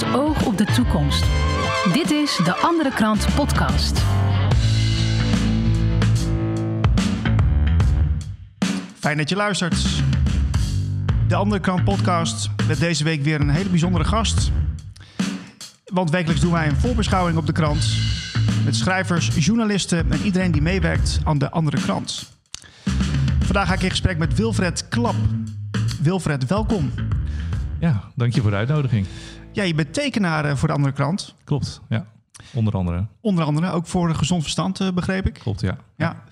het oog op de toekomst. Dit is de Andere Krant Podcast. Fijn dat je luistert. De Andere Krant Podcast met deze week weer een hele bijzondere gast. Want wekelijks doen wij een voorbeschouwing op de krant. Met schrijvers, journalisten en iedereen die meewerkt aan de Andere Krant. Vandaag ga ik in gesprek met Wilfred Klap. Wilfred, welkom. Ja, dank je voor de uitnodiging. Ja, je bent tekenaar eh, voor de Andere Krant. Klopt, ja. Onder andere. Onder andere ook voor Gezond Verstand, eh, begreep ik. Klopt, ja. Ja.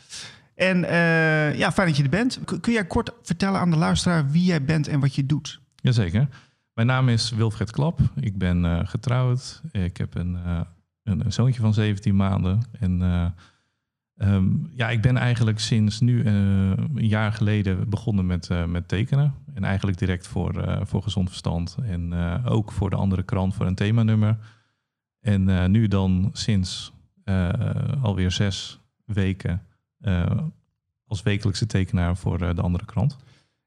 En eh, ja, fijn dat je er bent. Kun jij kort vertellen aan de luisteraar wie jij bent en wat je doet? Jazeker. Mijn naam is Wilfred Klap. Ik ben getrouwd. Ik heb een, een, een zoontje van 17 maanden. En eh, ehm, ja, ik ben eigenlijk sinds nu eh, een jaar geleden begonnen met, eh, met tekenen. En eigenlijk direct voor, eh, voor gezond verstand. En ook voor de andere krant voor een themanummer. En nu dan sinds alweer zes weken als wekelijkse tekenaar voor de andere krant.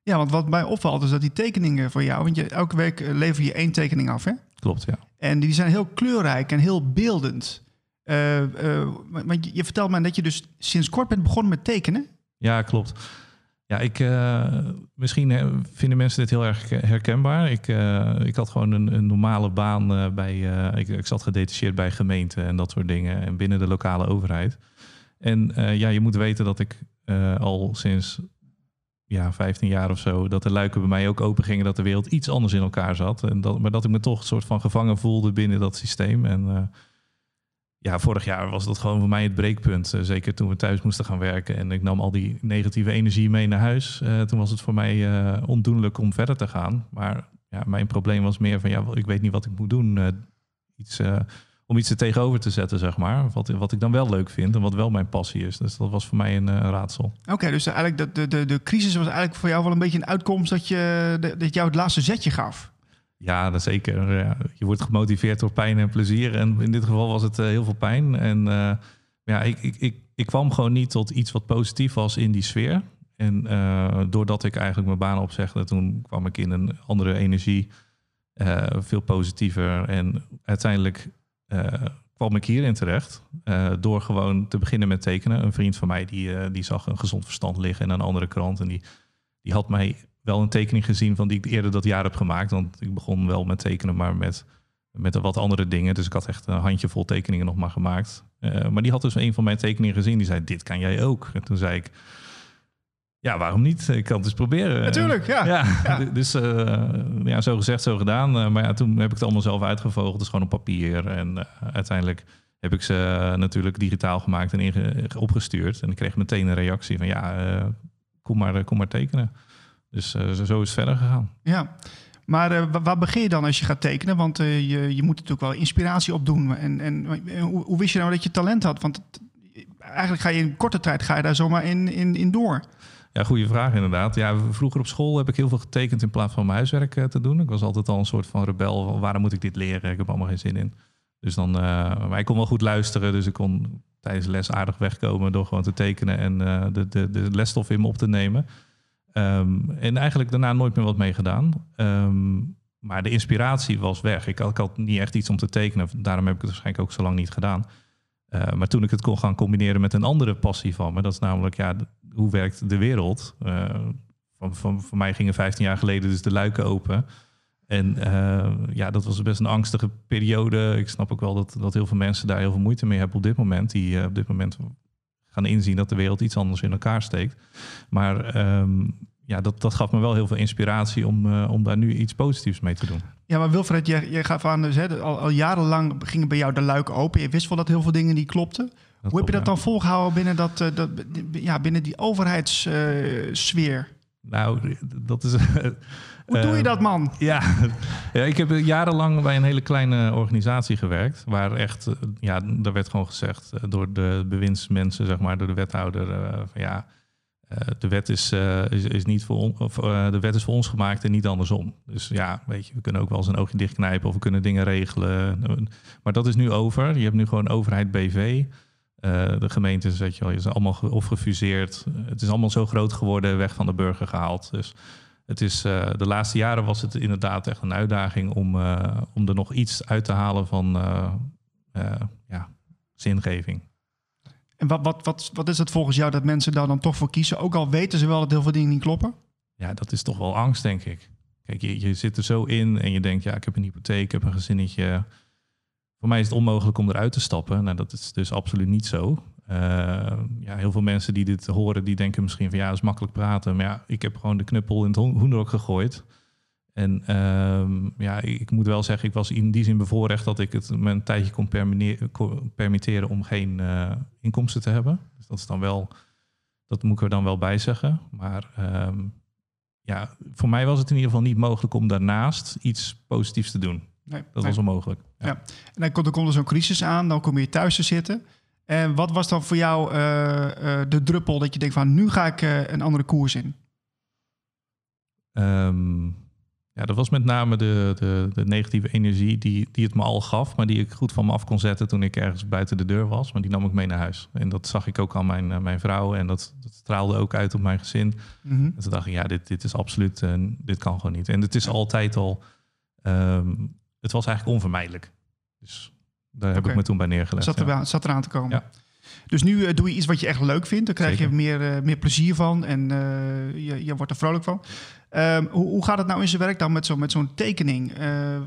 Ja, want wat mij opvalt is dat die tekeningen voor jou... want je, elke week lever je één tekening af, hè? Klopt, ja. En die zijn heel kleurrijk en heel beeldend. Eh, eh, want je, vertelt mij dat je dus sinds kort bent begonnen met tekenen. Ja, klopt. Ja, ik, eh, misschien eh, vinden mensen dit heel erg herkenbaar. Ik, eh, ik had gewoon een, een normale baan eh, bij. eh, ik, ik zat gedetacheerd bij gemeenten en dat soort dingen. En binnen de lokale overheid. En eh, ja, je moet weten dat ik eh, al sinds ja, 15 jaar of zo. dat de luiken bij mij ook open gingen. dat de wereld iets anders in elkaar zat. En dat, maar dat ik me toch een soort van gevangen voelde binnen dat systeem. En. Ja, vorig jaar was dat gewoon voor mij het breekpunt. Eh, zeker toen we thuis moesten gaan werken en ik nam al die negatieve energie mee naar huis. Eh, toen was het voor mij eh, ondoenlijk om verder te gaan. Maar ja, mijn probleem was meer van, ja, ik weet niet wat ik moet doen. iets, om iets er tegenover te zetten, zeg maar. Wat, wat ik dan wel leuk vind en wat wel mijn passie is. Dus dat was voor mij een raadsel. Oké, dus eigenlijk de, de, de, de crisis was eigenlijk voor jou wel een beetje een uitkomst... dat, je, dat jou het laatste zetje gaf. Ja, dat zeker. Je wordt gemotiveerd door pijn en plezier. En in dit geval was het eh, heel veel pijn. En eh, ja, ik, ik, ik, ik kwam gewoon niet tot iets wat positief was in die sfeer. En eh, doordat ik eigenlijk mijn baan opzegde, toen kwam ik in een andere energie. veel positiever. En uiteindelijk kwam ik hierin terecht. door gewoon te beginnen met tekenen. Een vriend van mij die, die zag een gezond verstand liggen in een andere krant. En die, die had mij wel een tekening gezien van die ik eerder dat jaar heb gemaakt. Want ik begon wel met tekenen, maar met, met wat andere dingen. Dus ik had echt een handjevol tekeningen nog maar gemaakt. Eh, maar die had dus een van mijn tekeningen gezien. Die zei, dit kan jij ook. En toen zei ik, ja, waarom niet? Ik kan het eens proberen. Natuurlijk, ja. Ja, dus eh, ja, zo gezegd, zo gedaan. Eh, maar ja, toen heb ik het allemaal zelf uitgevogeld. Dus gewoon op papier. En uiteindelijk heb ik ze natuurlijk digitaal gemaakt en opgestuurd. En ik kreeg meteen een reactie van, ja, kom, maar, kom maar tekenen. Dus eh, zo- is het verder gegaan. Ja, maar eh, wa- waar begin je dan als je gaat tekenen? Want eh, je, je moet natuurlijk wel inspiratie opdoen. En, en en hoe, hoe wist je nou dat je talent had? Want het- eigenlijk ga je in korte tijd ga je daar zomaar in, in, in door. Ja, goede vraag inderdaad. Ja, vroeger op school heb ik heel veel getekend in plaats van mijn huiswerk te doen. Ik was altijd al een soort van rebel. van, Waarom moet ik dit leren? Ik heb allemaal geen zin in. Dus dan, eh, maar ik kon wel goed luisteren, dus ik kon tijdens de les aardig wegkomen door gewoon te tekenen en de, de, de lesstof in me op te nemen. Ehm, en eigenlijk daarna nooit meer wat mee gedaan. Ehm, maar de inspiratie was weg. Ik had, niet echt iets om te tekenen. Daarom heb ik het waarschijnlijk ook zo lang niet gedaan. Eh, maar toen ik het kon gaan combineren met een andere passie van me, dat is namelijk, ja, hoe werkt de wereld? Eh, van, van, voor mij gingen 15 jaar geleden dus de luiken open. En eh, ja, dat was best een angstige periode. Ik snap ook wel dat, dat heel veel mensen daar heel veel moeite mee hebben op dit moment. Die op dit moment gaan inzien dat de wereld iets anders in elkaar steekt. Maar ehm, ja, dat, dat gaf me wel heel veel inspiratie om, eh, om daar nu iets positiefs mee te doen. Ja, maar Wilfred, jij, jij gaf aan, dus, hè, al, al jarenlang gingen bij jou de luiken open. Je wist wel dat heel veel dingen niet klopten. Hoe heb je dat dan volgehouden binnen, dat, eh, dat, ja, binnen die overheidssfeer? Nou, dat is. Hoe doe je eh, dat, man? Ja. ja, ik heb jarenlang bij een hele kleine organisatie gewerkt. Waar echt, eh, ja, daar werd gewoon gezegd eh, door de bewindsmensen, zeg maar, door de wethouder. eh, van ja, eh, de, wet is, eh, is, is niet voor of, eh, de wet is voor ons gemaakt en niet andersom. Dus ja, weet je, we kunnen ook wel eens een oogje dichtknijpen of we kunnen dingen regelen. Maar dat is nu over. Je hebt nu gewoon overheid BV. Eh, de gemeentes, weet je wel, je is allemaal of gefuseerd. Het is allemaal zo groot geworden, weg van de burger gehaald. Dus het is, eh, de laatste jaren was het inderdaad echt een uitdaging om, eh, om er nog iets uit te halen van ja, zingeving. En wat, wat, wat, wat is het volgens jou dat mensen daar dan toch voor kiezen? Ook al weten ze wel dat heel veel dingen niet kloppen. Ja, dat is toch wel angst, denk ik. Kijk, je, je zit er zo in en je denkt, ja, ik heb een hypotheek, ik heb een gezinnetje. Voor mij is het onmogelijk om eruit te stappen. Nou, dat is dus absoluut niet zo. Eh, ja, heel veel mensen die dit horen, die denken misschien van ja, dat is makkelijk praten. Maar ja, ik heb gewoon de knuppel in het ho- hoenderhok gegooid. En ehm, ja, ik moet wel zeggen, ik was in die zin bevoorrecht dat ik het me een tijdje kon permitteren om geen eh, inkomsten te hebben. Dus dat is dan wel, dat moet ik er dan wel bij zeggen. Maar ehm, ja, voor mij was het in ieder geval niet mogelijk om daarnaast iets positiefs te doen. Nee, Dat nee. was onmogelijk. Ja. Ja. En dan komt, komt er zo'n crisis aan, dan kom je thuis te zitten. En wat was dan voor jou eh, eh, de druppel dat je denkt van nu ga ik eh, een andere koers in? Ehm, ja, dat was met name de, de, de negatieve energie die, die het me al gaf, maar die ik goed van me af kon zetten toen ik ergens buiten de deur was. Maar die nam ik mee naar huis. En dat zag ik ook aan mijn, mijn vrouw en dat, dat straalde ook uit op mijn gezin. Mhm. En toen dacht ik, ja, dit, dit is absoluut, dit kan gewoon niet. En het is altijd al, ehm, het was eigenlijk onvermijdelijk. Dus daar heb ik me toen bij neergelegd. Zat, ja. er, zat eraan te komen. Ja. Dus nu eh, doe je iets wat je echt leuk vindt. Daar krijg je meer, eh, meer plezier van en eh, je, je wordt er vrolijk van. Ehm, hoe, hoe gaat het nou in zijn werk dan met zo'n met zo'n tekening?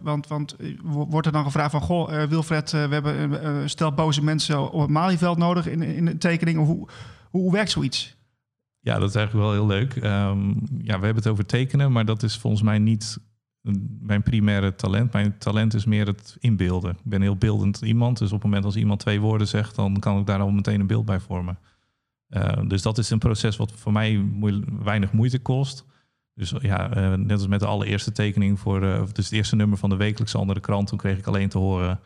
Want, want wo- wordt er dan gevraagd van... Goh, Wilfred, we hebben een stel boze mensen op het Malieveld nodig in, in een tekening. Hoe, hoe, hoe werkt zoiets? Ja, dat is eigenlijk wel heel leuk. Ehm, ja, we hebben het over tekenen, maar dat is volgens mij niet mijn primaire talent. Mijn talent is meer het inbeelden. Ik ben heel beeldend iemand, dus op het moment als iemand twee woorden zegt, dan kan ik daar al meteen een beeld bij vormen. Eh, dus dat is een proces wat voor mij weinig moeite kost. Dus ja, eh, net als met de allereerste tekening voor eh, dus het eerste nummer van de wekelijkse andere krant, toen kreeg ik alleen te horen.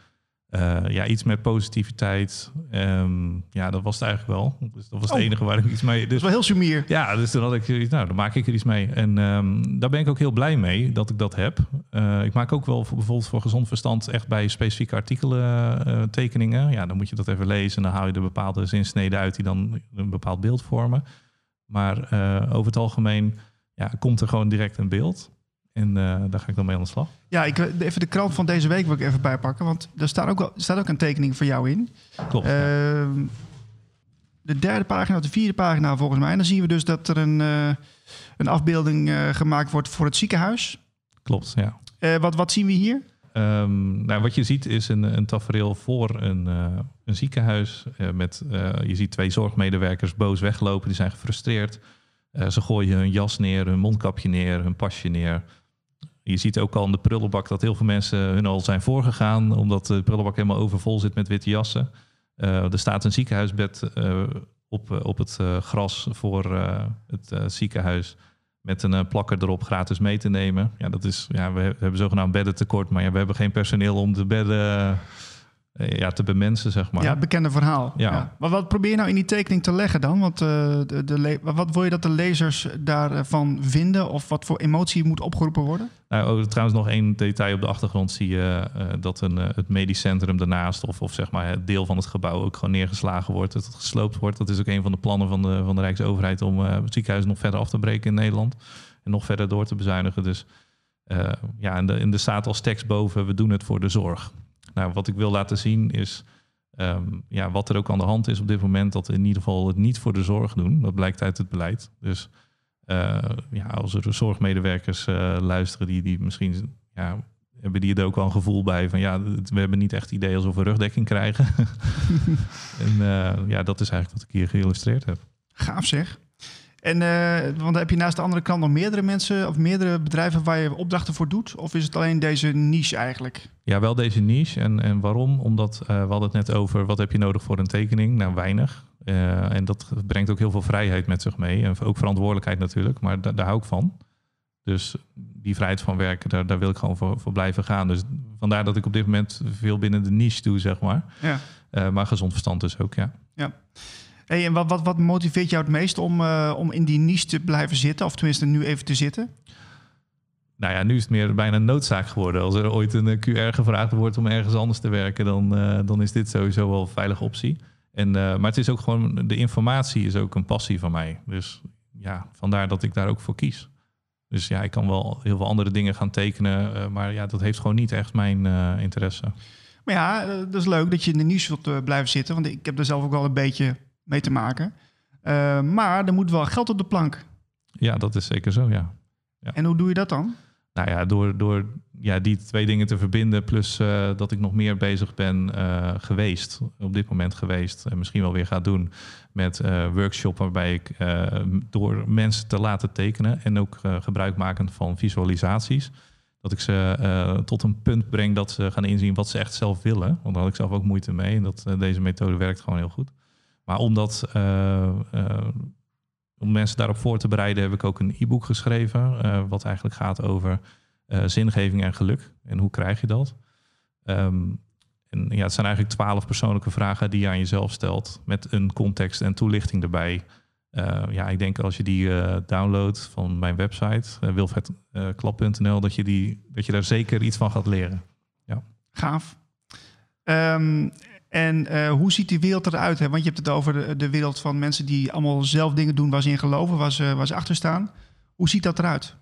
Eh, ja, iets met positiviteit. Ehm, ja, dat was het eigenlijk wel. Dus dat was het Oh. enige waar ik iets mee. Dat Dus is wel heel sumier. ja, dus toen had ik nou, dan maak ik er iets mee. En ehm, daar ben ik ook heel blij mee dat ik dat heb. Eh, ik maak ook wel voor, bijvoorbeeld voor gezond verstand echt bij specifieke artikelen eh, tekeningen. Ja, dan moet je dat even lezen en dan haal je er bepaalde zinsneden uit die dan een bepaald beeld vormen. Maar over het algemeen ja, komt er gewoon direct een beeld. En eh, daar ga ik dan mee aan de slag. Ja, ik, wil even de krant van deze week wil ik even bijpakken. Want er staat ook, wel- staat ook een tekening van jou in. Klopt. Ehm, de derde pagina of de vierde pagina volgens mij. En dan zien we dus dat er een, eh, een afbeelding eh, gemaakt wordt voor het ziekenhuis. Klopt, ja. Eh, wat, wat zien we hier? Ehm, nou, wat je ziet is een, een tafereel voor een, eh, een ziekenhuis. eh, met, eh, je ziet twee zorgmedewerkers boos weglopen. Die zijn gefrustreerd. Eh, ze gooien hun jas neer, hun mondkapje neer, hun pasje neer. Je ziet ook al in de prullenbak dat heel veel mensen hun al zijn voorgegaan. Omdat de prullenbak helemaal overvol zit met witte jassen. Eh, er staat een ziekenhuisbed eh, op, eh, op het gras voor het ziekenhuis met een plakker erop gratis mee te nemen. Ja, dat is, ja, we, he- we hebben zogenaamd beddentekort, maar ja, we hebben geen personeel om de bedden ja, te bemensen, zeg maar. Ja, het bekende verhaal. Ja. Maar wat probeer je nou in die tekening te leggen dan? Want eh, de, de wat wil je dat de lezers daarvan vinden? Of wat voor emotie moet opgeroepen worden? Nou, oh, trouwens nog één detail op de achtergrond zie je eh, dat een, eh, het medisch centrum daarnaast, of, of zeg maar het deel van het gebouw ook gewoon neergeslagen wordt, dat het gesloopt wordt. Dat is ook een van de plannen van de, van de Rijksoverheid om eh, het ziekenhuis nog verder af te breken in Nederland en nog verder door te bezuinigen. Dus eh, ja, en, de, en er staat als tekst boven, we doen het voor de zorg. Nou, wat ik wil laten zien is ehm, ja, wat er ook aan de hand is op dit moment, dat in ieder geval het niet voor de zorg doen. Dat blijkt uit het beleid. Dus eh, ja, als er zorgmedewerkers eh, luisteren die, die misschien ja, hebben die er ook wel een gevoel bij van ja, we hebben niet echt idee alsof we rugdekking krijgen. en eh, ja, dat is eigenlijk wat ik hier geïllustreerd heb. Gaaf zeg. En eh, want heb je naast de andere kant nog meerdere mensen of meerdere bedrijven waar je opdrachten voor doet? Of is het alleen deze niche eigenlijk? Ja, wel deze niche. En, en waarom? Omdat eh, we hadden het net over wat heb je nodig voor een tekening? Nou, weinig. Eh, en dat brengt ook heel veel vrijheid met zich mee. En ook verantwoordelijkheid natuurlijk, maar da- daar hou ik van. Dus die vrijheid van werken, daar, daar wil ik gewoon voor, voor blijven gaan. Dus vandaar dat ik op dit moment veel binnen de niche doe, zeg maar. Ja. Maar gezond verstand dus ook, ja. Hey, en wat, wat, wat motiveert jou het meest om, eh, om in die niche te blijven zitten? Of tenminste nu even te zitten? Nou ja, nu is het meer bijna een noodzaak geworden. Als er ooit een eh, QR gevraagd wordt om ergens anders te werken, dan, eh, dan is dit sowieso wel een veilige optie. En, maar het is ook gewoon, de informatie is ook een passie van mij. Dus ja, vandaar dat ik daar ook voor kies. Dus ja, ik kan wel heel veel andere dingen gaan tekenen. maar ja, dat heeft gewoon niet echt mijn interesse. Maar ja, dat is leuk dat je in de niche wilt blijven zitten. Want ik heb er zelf ook wel een beetje mee te maken. Eh, maar er moet wel geld op de plank. Ja, dat is zeker zo, ja. En hoe doe je dat dan? Nou ja, door, door ja, die twee dingen te verbinden, plus eh, dat ik nog meer bezig ben eh, geweest, op dit moment geweest, en misschien wel weer ga doen met eh workshop waarbij ik door mensen te laten tekenen en ook gebruik maken van visualisaties, dat ik ze tot een punt breng dat ze gaan inzien wat ze echt zelf willen. Want daar had ik zelf ook moeite mee en dat, deze methode werkt gewoon heel goed. Maar omdat eh, eh, om mensen daarop voor te bereiden, heb ik ook een e-book geschreven. eh, wat eigenlijk gaat over zingeving en geluk. En hoe krijg je dat? Ehm, en ja, het zijn eigenlijk twaalf persoonlijke vragen die je aan jezelf stelt. Met een context en toelichting erbij. Ja, ik denk als je die downloadt van mijn website, wilfredklap.nl, dat, je die, dat je daar zeker iets van gaat leren. Gaaf. Ehm, en eh, hoe ziet die wereld eruit? Hè? Want je hebt het over de, wereld van mensen die allemaal zelf dingen doen waar ze in geloven, waar ze, waar ze achter staan. Hoe ziet dat eruit?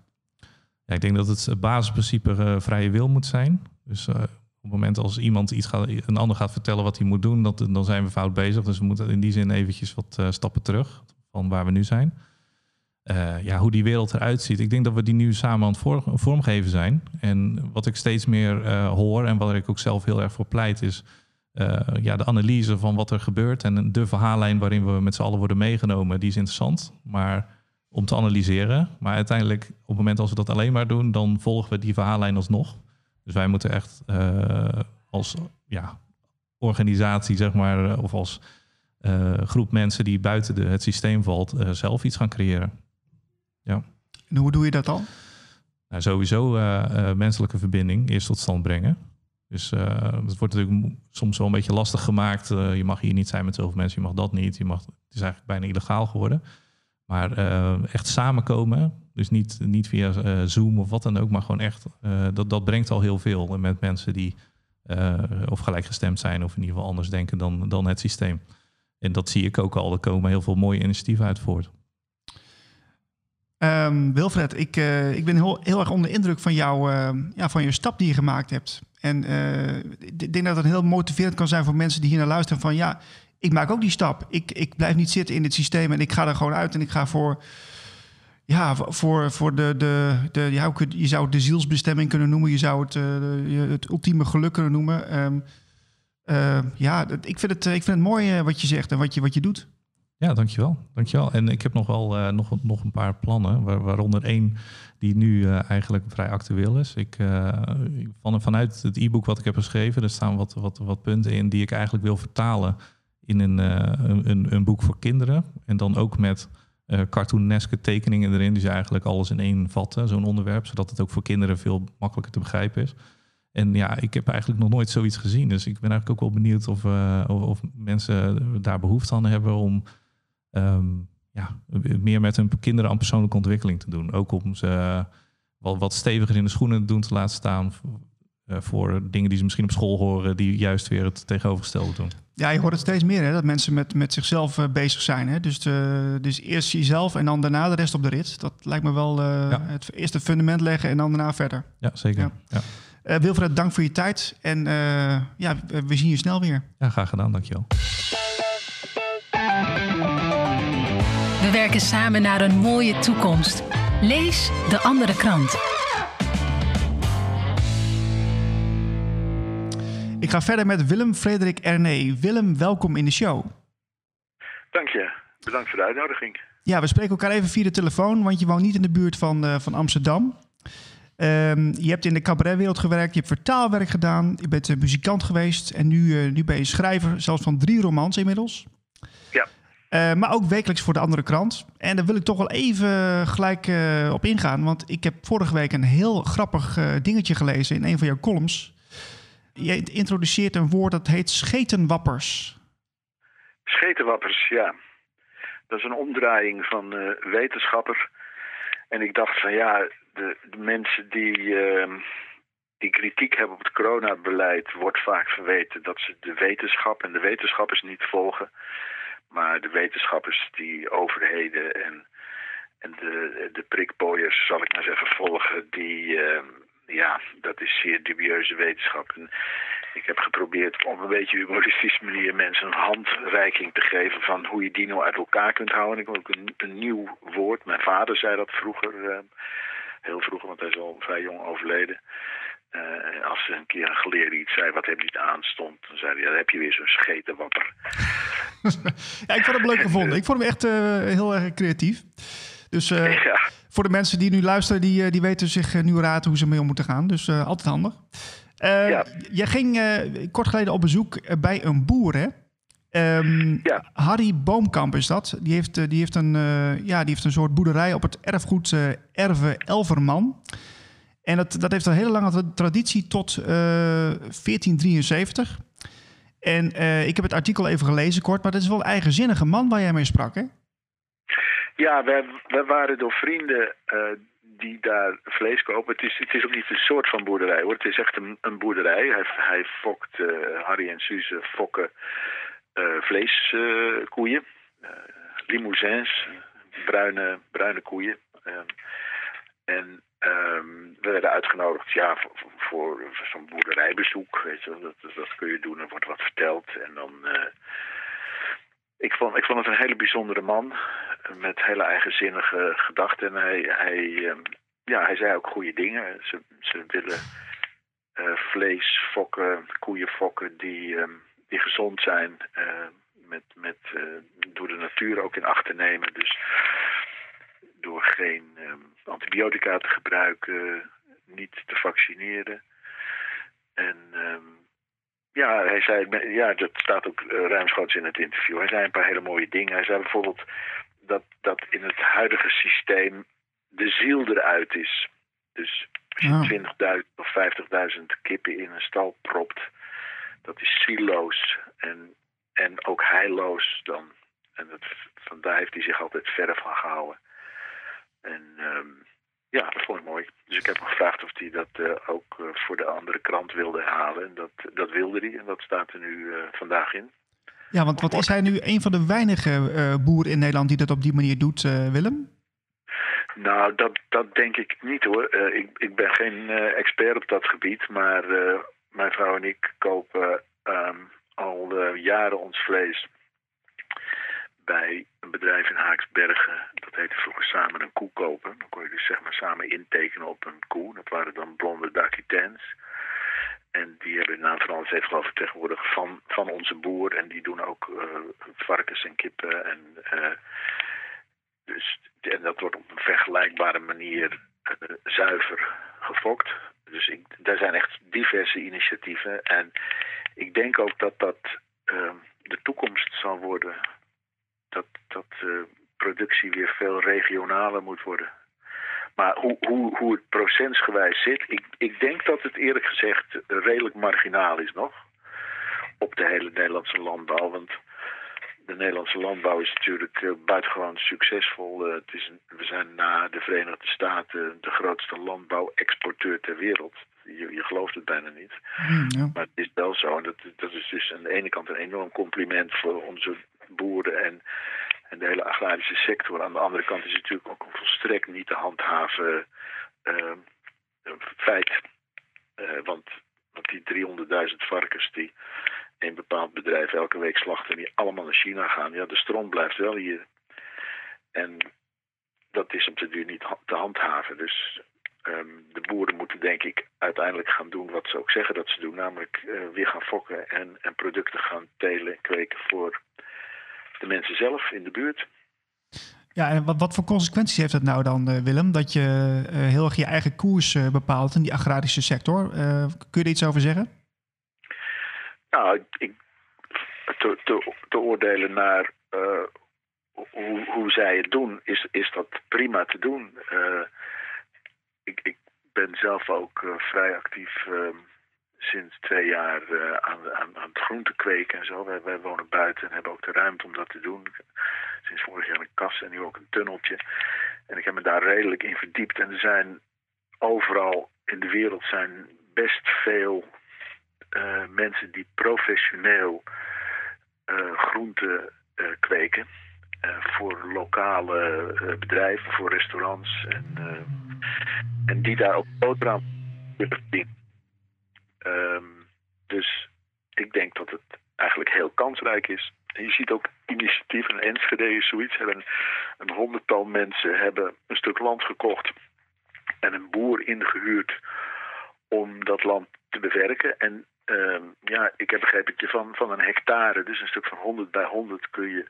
Ja, ik denk dat het basisprincipe eh, vrije wil moet zijn. Dus op het moment als iemand iets gaat, een ander gaat vertellen wat hij moet doen, dat, dan zijn we fout bezig. Dus we moeten in die zin eventjes wat stappen terug van waar we nu zijn. Ja, hoe die wereld eruit ziet. Ik denk dat we die nu samen aan het vorm, vormgeven zijn. En wat ik steeds meer hoor en waar ik ook zelf heel erg voor pleit is... Uh, ja, de analyse van wat er gebeurt en de verhaallijn waarin we met z'n allen worden meegenomen, die is interessant. Maar om te analyseren. Maar uiteindelijk, op het moment als we dat alleen maar doen, dan volgen we die verhaallijn alsnog. Dus wij moeten echt uh, als ja, organisatie, zeg maar, of als uh, groep mensen die buiten de, het systeem valt, uh, zelf iets gaan creëren. Ja. En hoe doe je dat dan? Nou, sowieso menselijke verbinding eerst tot stand brengen. Dus het wordt natuurlijk soms wel een beetje lastig gemaakt. je mag hier niet zijn met zoveel mensen, je mag dat niet. Je mag, het is eigenlijk bijna illegaal geworden. Maar uh, echt samenkomen, dus niet, niet via Zoom of wat dan ook, maar gewoon echt, dat, dat brengt al heel veel met mensen die of gelijkgestemd zijn of in ieder geval anders denken dan, dan het systeem. En dat zie ik ook al, er komen heel veel mooie initiatieven uit voort. Um, Wilfred, ik, ik ben heel, heel erg onder indruk van, jou, ja, van je stap die je gemaakt hebt. En ik denk dat het heel motiverend kan zijn voor mensen die hier naar luisteren van ja, ik maak ook die stap. Ik, ik blijf niet zitten in het systeem en ik ga er gewoon uit en ik ga voor, ja, voor, voor de, de, de ja, je zou het de zielsbestemming kunnen noemen, je zou het, uh, het ultieme geluk kunnen noemen. Um, uh, ja, ik vind, het, ik vind het mooi wat je zegt en wat je, wat je doet. Ja, dankjewel. dankjewel. En ik heb nog wel uh, nog, nog een paar plannen, waar, waaronder één die nu uh, eigenlijk vrij actueel is. Ik, uh, van, vanuit het e-book wat ik heb geschreven, er staan wat, wat, wat punten in die ik eigenlijk wil vertalen in een, een, een, boek voor kinderen. En dan ook met cartooneske tekeningen erin. Dus eigenlijk alles in één vatten, zo'n onderwerp. Zodat het ook voor kinderen veel makkelijker te begrijpen is. En ja, ik heb eigenlijk nog nooit zoiets gezien. Dus ik ben eigenlijk ook wel benieuwd of, of, of, mensen daar behoefte aan hebben om um, ja, meer met hun kinderen aan persoonlijke ontwikkeling te doen. Ook om ze wat, wat steviger in de schoenen doen te laten staan uh, voor dingen die ze misschien op school horen, die juist weer het tegenovergestelde doen. Ja, je hoort het steeds meer, hè, dat mensen met, met zichzelf uh, bezig zijn. Hè? Dus, de, dus eerst jezelf en dan daarna de rest op de rit. Dat lijkt me wel uh, ja. het eerste fundament leggen en dan daarna verder. Ja, zeker. Ja. Ja. Wilfred, dank voor je tijd en ja, we zien je snel weer. Ja, graag gedaan, dankjewel. We werken samen naar een mooie toekomst. Lees de andere krant. Ik ga verder met Willem Frederik Erne. Willem, welkom in de show. Dank je. Bedankt voor de uitnodiging. Ja, we spreken elkaar even via de telefoon, want je woont niet in de buurt van, uh, van Amsterdam. Um, je hebt in de cabaretwereld gewerkt, je hebt vertaalwerk gedaan, je bent uh, muzikant geweest en nu, uh, nu ben je schrijver, zelfs van drie romans inmiddels. Uh, maar ook wekelijks voor de andere krant. En daar wil ik toch wel even gelijk uh, op ingaan. Want ik heb vorige week een heel grappig uh, dingetje gelezen in een van jouw columns. Je introduceert een woord dat heet schetenwappers. Schetenwappers, ja. Dat is een omdraaiing van wetenschapper. En ik dacht van ja, de, de mensen die, ehm, die kritiek hebben op het coronabeleid... wordt vaak verweten dat ze de wetenschap en de wetenschappers niet volgen... Maar de wetenschappers die overheden en, en de, de zal ik maar zeggen, volgen, die, ehm, ja, dat is zeer dubieuze wetenschap. En ik heb geprobeerd op een beetje humoristische manier mensen een handreiking te geven van hoe je die nou uit elkaar kunt houden. Ik heb ook een, een nieuw woord. Mijn vader zei dat vroeger, ehm, heel vroeger, want hij is al vrij jong overleden. Uh, als een keer een geleerde iets zei wat hem niet aanstond, dan zei hij, dan heb je weer zo'n schetenwapper. ja, ik vond hem leuk gevonden. Ik vond hem echt uh, heel erg creatief. Dus uh, ja. voor de mensen die nu luisteren, die, die weten zich nu raad hoe ze mee om moeten gaan. Dus altijd handig. Ja. Jij ging kort geleden op bezoek bij een boer, hè? Um, ja. Harry Boomkamp is dat. Die heeft, die, heeft een, ja, die heeft een soort boerderij op het erfgoed Erve Elverman. En dat, dat heeft een hele lange traditie tot uh, eh, 1473. En uh, ik heb het artikel even gelezen kort, maar dat is wel een eigenzinnige man waar jij mee sprak, hè? Ja, wij waren door vrienden uh, die daar vlees kopen. Het is, het is ook niet een soort van boerderij, hoor. Het is echt een, een boerderij. Hij, hij fokt, Harry en Suze fokken vleeskoeien. limousins, bruine, bruine koeien. en Um, we werden uitgenodigd ja, voor, zo'n boerderijbezoek. Dat, dat kun je doen, er wordt wat verteld. En dan, uh, ik, vond, ik vond het een hele bijzondere man met hele eigenzinnige gedachten. En hij, hij, um, ja, hij zei ook goede dingen. Ze, ze willen uh, vlees fokken, koeien fokken die, um, die gezond zijn. Uh, met, met, door de natuur ook in acht te nemen. Dus door geen um, antibiotica te gebruiken, niet te vaccineren. En um, ja, hij zei, ja, dat staat ook uh, ruimschoots in het interview. Hij zei een paar hele mooie dingen. Hij zei bijvoorbeeld dat, dat in het huidige systeem de ziel eruit is. Dus als je 20.000 of 50.000 kippen in een stal propt, dat is zieloos en, en ook heilloos dan. En dat, vandaar heeft hij zich altijd verder van gehouden. En um, ja, dat vond ik mooi. Dus ik heb hem gevraagd of hij dat uh, ook uh, voor de andere krant wilde halen. En dat, dat wilde hij en dat staat er nu uh, vandaag in. Ja, want wat is hij nu een van de weinige boeren in Nederland die dat op die manier doet, Willem? Nou, dat, dat denk ik niet hoor. ik, ik ben geen expert op dat gebied, maar mijn vrouw en ik kopen um, al jaren ons vlees bij een bedrijf in Haaksbergen. Dat heette vroeger samen een koe kopen. Dan kon je dus zeg maar samen intekenen op een koe. Dat waren dan blonde Dakitens. En die hebben naam van alles heeft geloof ik tegenwoordig van, van onze boer. En die doen ook uh, varkens en kippen. En, uh, dus, en dat wordt op een vergelijkbare manier uh, zuiver gefokt. Dus ik, daar zijn echt diverse initiatieven. En ik denk ook dat dat de toekomst zal worden dat, dat uh, productie weer veel regionaler moet worden. Maar hoe, hoe, hoe het procentsgewijs zit, ik, ik denk dat het eerlijk gezegd redelijk marginaal is nog. Op de hele Nederlandse landbouw. Want de Nederlandse landbouw is natuurlijk uh, buitengewoon succesvol. Uh, het is we zijn na de Verenigde Staten de grootste landbouwexporteur ter wereld. Je, je gelooft het bijna niet. Hmm, ja. Maar het is wel zo. En dat, dat is dus aan de ene kant een enorm compliment voor onze boeren en, en de hele agrarische sector. Aan de andere kant is het natuurlijk ook een volstrekt niet te handhaven uh, feit. Uh, want, want die 300.000 varkens die een bepaald bedrijf elke week slachten... die allemaal naar China gaan, ja, de stroom blijft wel hier. En dat is op de duur niet te handhaven. Dus um, de boeren moeten denk ik uiteindelijk gaan doen wat ze ook zeggen dat ze doen. Namelijk uh, weer gaan fokken en, en producten gaan telen en kweken voor de mensen zelf in de buurt. Ja, en wat, wat voor consequenties heeft dat nou dan, uh, Willem? Dat je uh, heel erg je eigen koers uh, bepaalt in die agrarische sector. kun je er iets over zeggen? Nou, ik, te, te, te oordelen naar hoe, hoe zij het doen, is, is dat prima te doen. ik, ik ben zelf ook vrij actief ehm, sinds twee jaar uh, aan, aan, aan het groente kweken en zo. Wij, wij, wonen buiten en hebben ook de ruimte om dat te doen. Sinds vorig jaar een kas en nu ook een tunneltje. En ik heb me daar redelijk in verdiept. En er zijn overal in de wereld zijn best veel uh, mensen die professioneel groenten kweken. voor lokale bedrijven, voor restaurants. En, en die daar ook boterham willen verdienen. Ehm, dus ik denk dat het eigenlijk heel kansrijk is. En je ziet ook initiatieven, Enschede is zoiets, hebben een honderdtal mensen hebben een stuk land gekocht en een boer ingehuurd om dat land te bewerken. En uh, ja, ik heb begrepen je van, van een hectare, dus een stuk van 100 bij 100 kun je,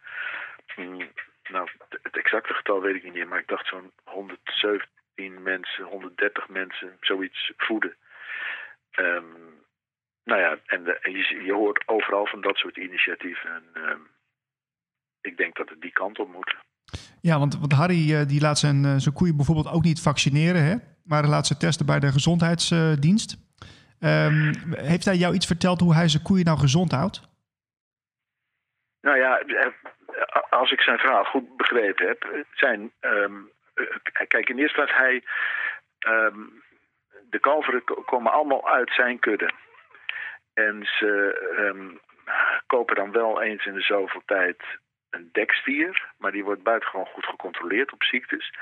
mm, nou het exacte getal weet ik niet meer, maar ik dacht zo'n 117 mensen, 130 mensen, zoiets voeden. Um, nou ja, en, de, je, je, hoort overal van dat soort initiatieven. En uh, ik denk dat het die kant op moet. Ja, want, want Harry uh, die laat zijn, uh, zijn koeien bijvoorbeeld ook niet vaccineren, hè? maar laat ze testen bij de gezondheidsdienst. Um, heeft hij jou iets verteld hoe hij zijn koeien nou gezond houdt? Nou ja, eh, als ik zijn verhaal goed begrepen heb, zijn. Um, kijk, in eerste plaats, hij. Um, de kalveren komen allemaal uit zijn kudde. En ze um, kopen dan wel eens in de zoveel tijd een dekstier, maar die wordt buitengewoon goed gecontroleerd op ziektes.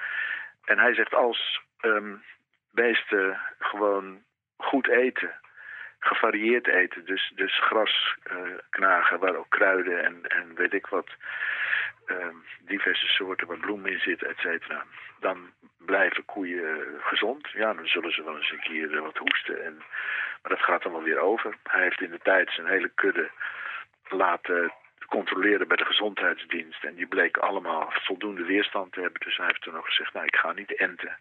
En hij zegt als um, beesten gewoon goed eten, gevarieerd eten, dus, dus gras uh, knagen waar ook kruiden en, en weet ik wat, diverse soorten waar bloemen in zitten, et cetera. Dan blijven koeien gezond. Ja, dan zullen ze wel eens een keer wat hoesten en maar dat gaat dan wel weer over. Hij heeft in de tijd zijn hele kudde laten controleren bij de gezondheidsdienst. En die bleken allemaal voldoende weerstand te hebben. Dus hij heeft toen ook gezegd, nou ik ga niet enten.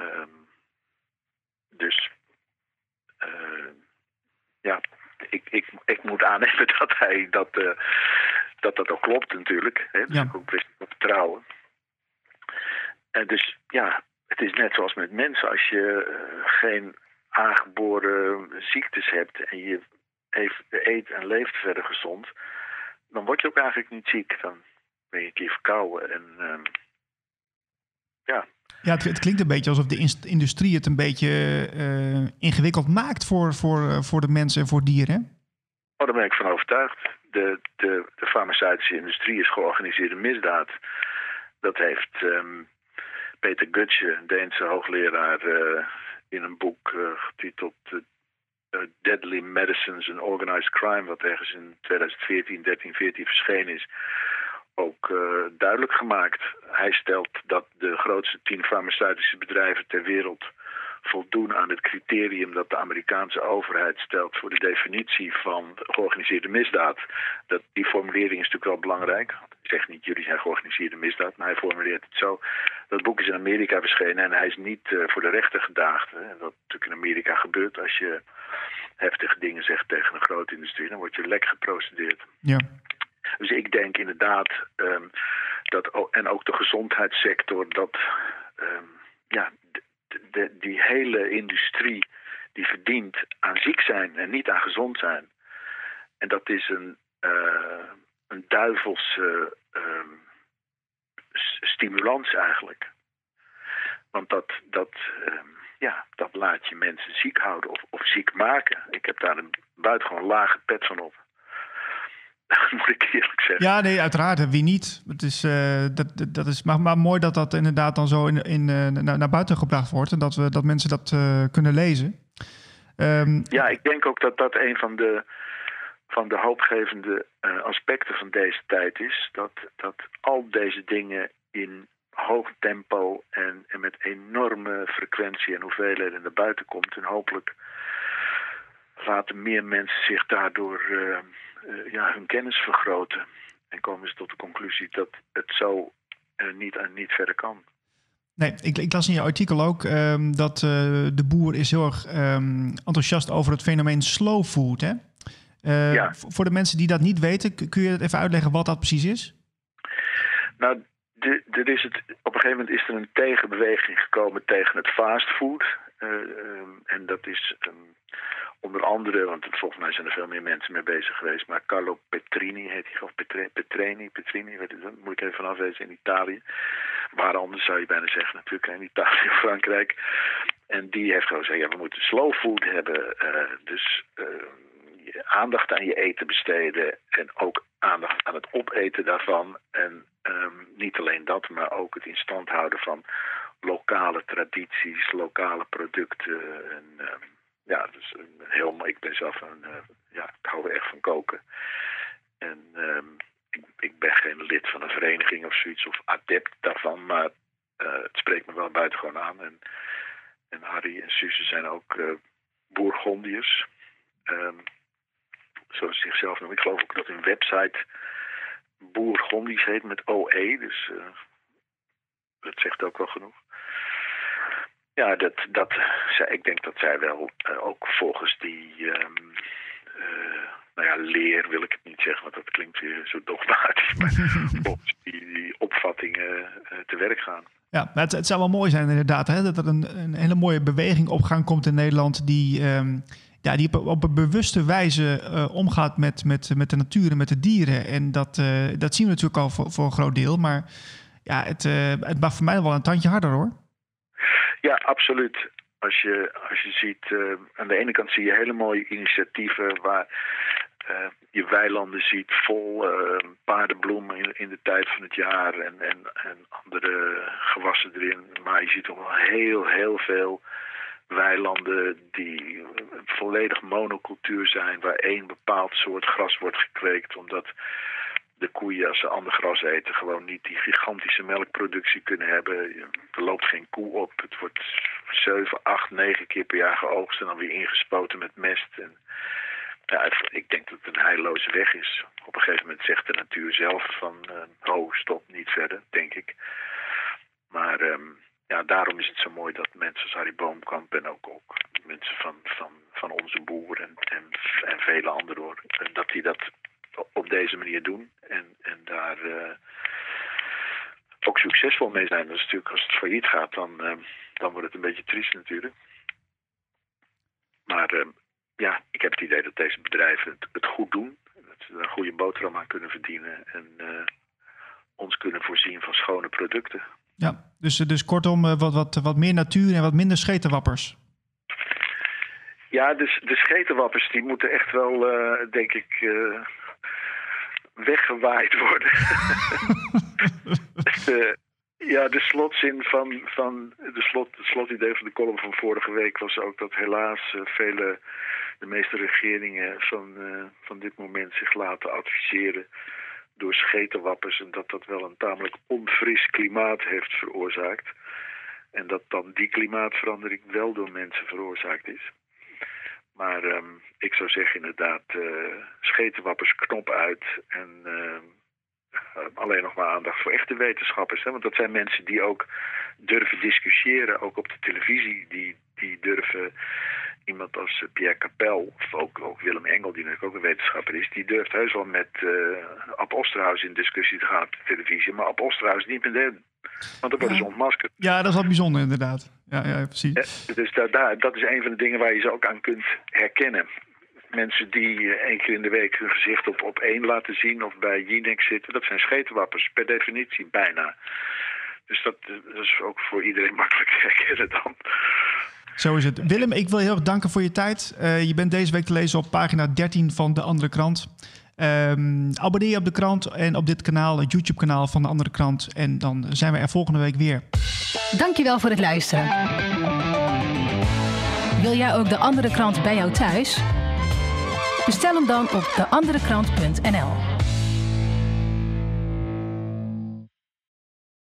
Um, dus uh, ja, ik, ik, ik moet aannemen dat hij dat, dat, dat ook klopt natuurlijk. Hè? Ja. ik ook best op vertrouwen. En dus ja, het is net zoals met mensen. Als je uh, geen aangeboren ziektes hebt en je heeft, eet en leeft verder gezond, dan word je ook eigenlijk niet ziek. Dan ben je een keer verkouden. En uh, ja. Ja, het, het, klinkt een beetje alsof de industrie het een beetje uh, ingewikkeld maakt voor, voor, voor de mensen en voor dieren. Oh, daar ben ik van overtuigd. De, de, de farmaceutische industrie is georganiseerde misdaad. Dat heeft um, Peter Gutsche, Deense hoogleraar uh, in een boek uh, getiteld uh, Deadly Medicines and Organized Crime, wat ergens in 2014, 13, 14 verschenen is, ook duidelijk gemaakt. Hij stelt dat de grootste tien farmaceutische bedrijven ter wereld voldoen aan het criterium dat de Amerikaanse overheid stelt voor de definitie van georganiseerde misdaad. Dat, die formulering is natuurlijk wel belangrijk. Ik zeg niet jullie zijn georganiseerde misdaad, maar hij formuleert het zo. Dat boek is in Amerika verschenen en hij is niet uh, voor de rechter gedaagd. Hè. Wat natuurlijk in Amerika gebeurt als je heftige dingen zegt tegen een grote industrie, dan word je lek geprocedeerd. Ja. Dus ik denk inderdaad um, dat, en ook de gezondheidssector, dat um, ja, de, die hele industrie die verdient aan ziek zijn en niet aan gezond zijn. En dat is een, uh, een duivelse uh, stimulans eigenlijk. Want dat, dat, uh, ja, dat laat je mensen ziek houden of, of ziek maken. Ik heb daar een buitengewoon lage pet van op. moet ik eerlijk zeggen. Ja, nee, uiteraard. Wie niet? Het is, uh, dat, dat is maar, maar mooi dat dat inderdaad dan zo in, in, uh, naar, naar buiten gebracht wordt. En dat, we, dat mensen dat uh, kunnen lezen. Um, ja, ik denk ook dat dat een van de, van de hoopgevende aspecten van deze tijd is. Dat, dat al deze dingen in hoog tempo en, en met enorme frequentie en hoeveelheden naar buiten komt. En hopelijk laten meer mensen zich daardoor uh, ja, hun kennis vergroten. En komen ze tot de conclusie dat het zo uh, niet, uh, niet verder kan. Nee, ik, ik, las in je artikel ook um, dat de boer is heel erg um, enthousiast over het fenomeen slow food. Hè? ja. Voor de mensen die dat niet weten, kun je even uitleggen wat dat precies is? Nou, de, is het, op een gegeven moment is er een tegenbeweging gekomen tegen het fastfood. Um, en dat is onder andere, want volgens mij zijn er veel meer mensen mee bezig geweest, maar Carlo Petrini heet hij, of Petre, Petrini, Petrini, weet dat moet ik even vanaf wezen, in Italië. Waar anders zou je bijna zeggen, natuurlijk in Italië Frankrijk. En die heeft gewoon gezegd, ja, we moeten slow food hebben. Uh, dus uh, aandacht aan je eten besteden en ook aandacht aan het opeten daarvan. En ehm, niet alleen dat, maar ook het in stand houden van lokale tradities, lokale producten. En, um, ja, dus een heel, ik ben zelf een, uh, ja, ik hou echt van koken. En um, ik, ik, ben geen lid van een vereniging of zoiets, of adept daarvan, maar uh, het spreekt me wel buitengewoon aan. En, en Harry en Suze zijn ook uh, Bourgondiërs. Zoals ze zichzelf noemen. Ik geloof ook dat hun website Bourgondisch heet met OE. Dus uh, dat zegt ook wel genoeg. Ja, dat, dat, ik denk dat zij wel uh, ook volgens die um, uh, nou ja, leer wil ik het niet zeggen, want dat klinkt weer zo dogmatisch, maar volgens die, die opvattingen te werk gaan. Ja, maar het, het, zou wel mooi zijn inderdaad, hè, dat er een, een hele mooie beweging op gang komt in Nederland die, um, ja, die op, een bewuste wijze uh, omgaat met, met, met de natuur en met de dieren. En dat, uh, dat zien we natuurlijk al voor, voor een groot deel, maar ja, het, uh, het mag voor mij wel een tandje harder hoor. Ja, absoluut. Als je, als je ziet, aan de ene kant zie je hele mooie initiatieven waar je weilanden ziet vol paardenbloemen in, in, de tijd van het jaar en, en, en andere gewassen erin. Maar je ziet ook wel heel, heel veel weilanden die volledig monocultuur zijn, waar één bepaald soort gras wordt gekweekt, omdat de koeien, als ze ander gras eten, gewoon niet die gigantische melkproductie kunnen hebben. Er loopt geen koe op. Het wordt 7, 8, 9 keer per jaar geoogst en dan weer ingespoten met mest. En, ja, ik denk dat het een heilloze weg is. Op een gegeven moment zegt de natuur zelf van, uh, ho, stop, niet verder, denk ik. Maar um, ja, daarom is het zo mooi dat mensen als Harry Boomkamp en ook, ook mensen van, van, van onze boer en, en, vele anderen, hoor, dat die dat op deze manier doen en, en daar uh, ook succesvol mee zijn. Dus natuurlijk als het failliet gaat, dan, uh, dan wordt het een beetje triest natuurlijk. Maar ja, ik heb het idee dat deze bedrijven het, het, goed doen. Dat ze een goede boterham aan kunnen verdienen en ons kunnen voorzien van schone producten. Ja, dus, dus kortom wat, wat, wat meer natuur en wat minder schetenwappers. Ja, dus de schetenwappers die moeten echt wel, denk ik, weggewaaid worden. de, ja, de slotzin van, van de slot, het slotidee van de column van vorige week was ook dat helaas vele, de meeste regeringen van, uh, van dit moment zich laten adviseren door schetenwappers en dat dat wel een tamelijk onfris klimaat heeft veroorzaakt. En dat dan die klimaatverandering wel door mensen veroorzaakt is. Maar um, ik zou zeggen inderdaad, uh, schetenwappers knop uit en uh, alleen nog maar aandacht voor echte wetenschappers. Hè? Want dat zijn mensen die ook durven discussiëren, ook op de televisie, die, die durven iemand als Pierre Capel, of ook, ook Willem Engel, die natuurlijk ook een wetenschapper is, die durft heus wel met uh, Ab in discussie te gaan op de televisie, maar Ab Osterhaus niet met hem. Want dan worden ze ontmaskerd. Ja, dat is wel bijzonder inderdaad. Ja, ja precies. Ja, dus daar, dat is een van de dingen waar je ze ook aan kunt herkennen. Mensen die één keer in de week hun gezicht op, op één laten zien of bij Jinex zitten, dat zijn schetenwappers, per definitie bijna. Dus dat, dat is ook voor iedereen makkelijk te herkennen dan. Zo is het. Willem, ik wil heel erg danken voor je tijd. Uh, je bent deze week te lezen op pagina 13 van De Andere Krant. Um, abonneer je op de krant en op dit kanaal, het YouTube-kanaal van De Andere Krant. En dan zijn we er volgende week weer. Dankjewel voor het luisteren. Wil jij ook De Andere Krant bij jou thuis? Bestel hem dan op deanderekrant.nl